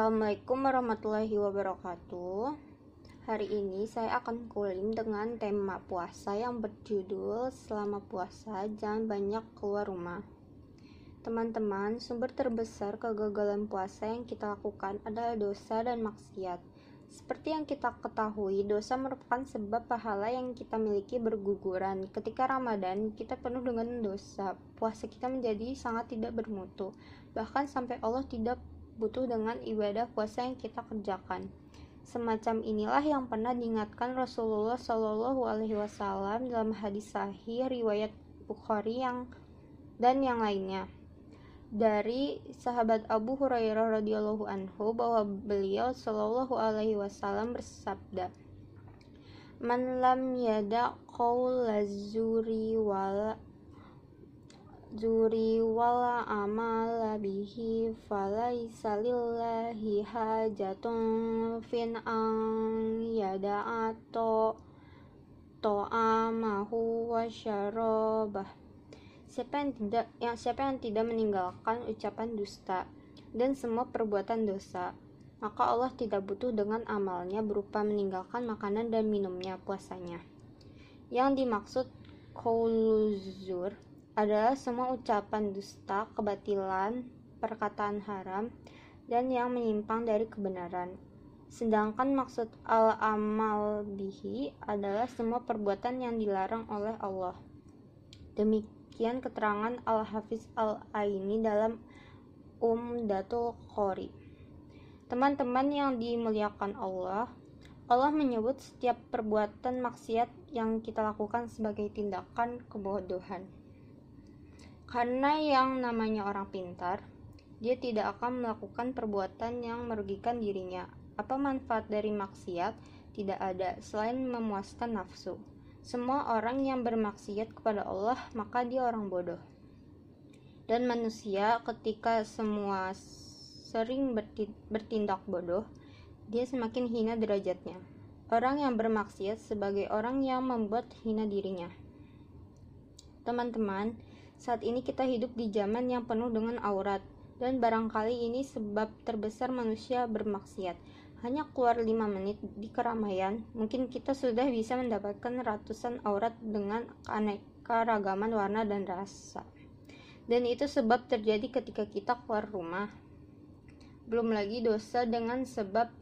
Assalamualaikum warahmatullahi wabarakatuh. Hari ini saya akan kulim dengan tema puasa yang berjudul Selama puasa jangan banyak keluar rumah. Teman-teman, sumber terbesar kegagalan puasa yang kita lakukan adalah dosa dan maksiat. Seperti yang kita ketahui, dosa merupakan sebab pahala yang kita miliki berguguran. Ketika Ramadan, kita penuh dengan dosa. Puasa kita menjadi sangat tidak bermutu. Bahkan sampai Allah tidak butuh dengan ibadah puasa yang kita kerjakan. Semacam inilah yang pernah diingatkan Rasulullah Shallallahu Alaihi Wasallam dalam hadis sahih riwayat Bukhari yang dan yang lainnya dari sahabat Abu Hurairah radhiyallahu anhu bahwa beliau Shallallahu alaihi wasallam bersabda Man lam yada qaula zuri wal zuri wala amala bihi falaisa lillahi hajatun fin an yada'ato to'amahu wa syarabah. Siapa yang tidak yang siapa yang tidak meninggalkan ucapan dusta dan semua perbuatan dosa maka Allah tidak butuh dengan amalnya berupa meninggalkan makanan dan minumnya puasanya. Yang dimaksud kauluzur adalah semua ucapan dusta, kebatilan, perkataan haram, dan yang menyimpang dari kebenaran. Sedangkan maksud al-amal bihi adalah semua perbuatan yang dilarang oleh Allah. Demikian keterangan Al-Hafiz Al-Aini dalam Umdatul Qori. Teman-teman yang dimuliakan Allah, Allah menyebut setiap perbuatan maksiat yang kita lakukan sebagai tindakan kebodohan. Karena yang namanya orang pintar, dia tidak akan melakukan perbuatan yang merugikan dirinya. Apa manfaat dari maksiat? Tidak ada selain memuaskan nafsu. Semua orang yang bermaksiat kepada Allah, maka dia orang bodoh. Dan manusia ketika semua sering bertindak bodoh, dia semakin hina derajatnya. Orang yang bermaksiat sebagai orang yang membuat hina dirinya. Teman-teman, saat ini kita hidup di zaman yang penuh dengan aurat, dan barangkali ini sebab terbesar manusia bermaksiat. Hanya keluar 5 menit di keramaian, mungkin kita sudah bisa mendapatkan ratusan aurat dengan keanekaragaman warna dan rasa. Dan itu sebab terjadi ketika kita keluar rumah. Belum lagi dosa dengan sebab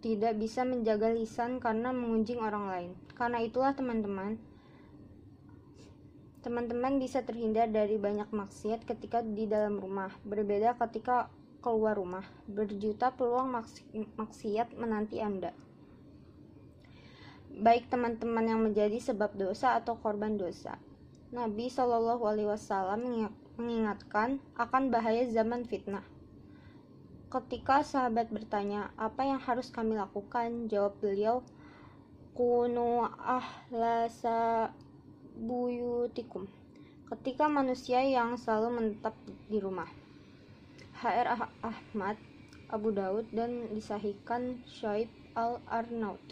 tidak bisa menjaga lisan karena mengunjing orang lain. Karena itulah teman-teman, Teman-teman bisa terhindar dari banyak maksiat ketika di dalam rumah, berbeda ketika keluar rumah. Berjuta peluang maksiat menanti Anda. Baik teman-teman yang menjadi sebab dosa atau korban dosa. Nabi Shallallahu Alaihi Wasallam mengingatkan akan bahaya zaman fitnah. Ketika sahabat bertanya, apa yang harus kami lakukan? Jawab beliau, kunu ahlasa buyutikum ketika manusia yang selalu menetap di rumah. HR ah Ahmad, Abu Daud, dan disahihkan Syaib al-Arnaut.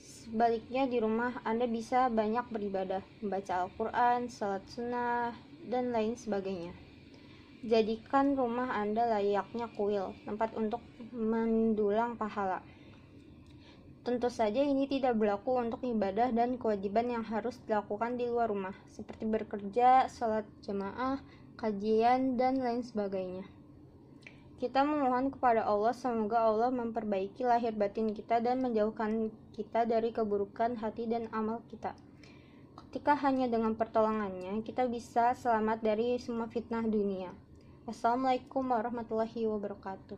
Sebaliknya di rumah Anda bisa banyak beribadah, membaca Al-Quran, salat sunnah, dan lain sebagainya. Jadikan rumah Anda layaknya kuil, tempat untuk mendulang pahala. Tentu saja ini tidak berlaku untuk ibadah dan kewajiban yang harus dilakukan di luar rumah, seperti bekerja, sholat jamaah, kajian, dan lain sebagainya. Kita memohon kepada Allah semoga Allah memperbaiki lahir batin kita dan menjauhkan kita dari keburukan hati dan amal kita. Ketika hanya dengan pertolongannya, kita bisa selamat dari semua fitnah dunia. Assalamualaikum warahmatullahi wabarakatuh.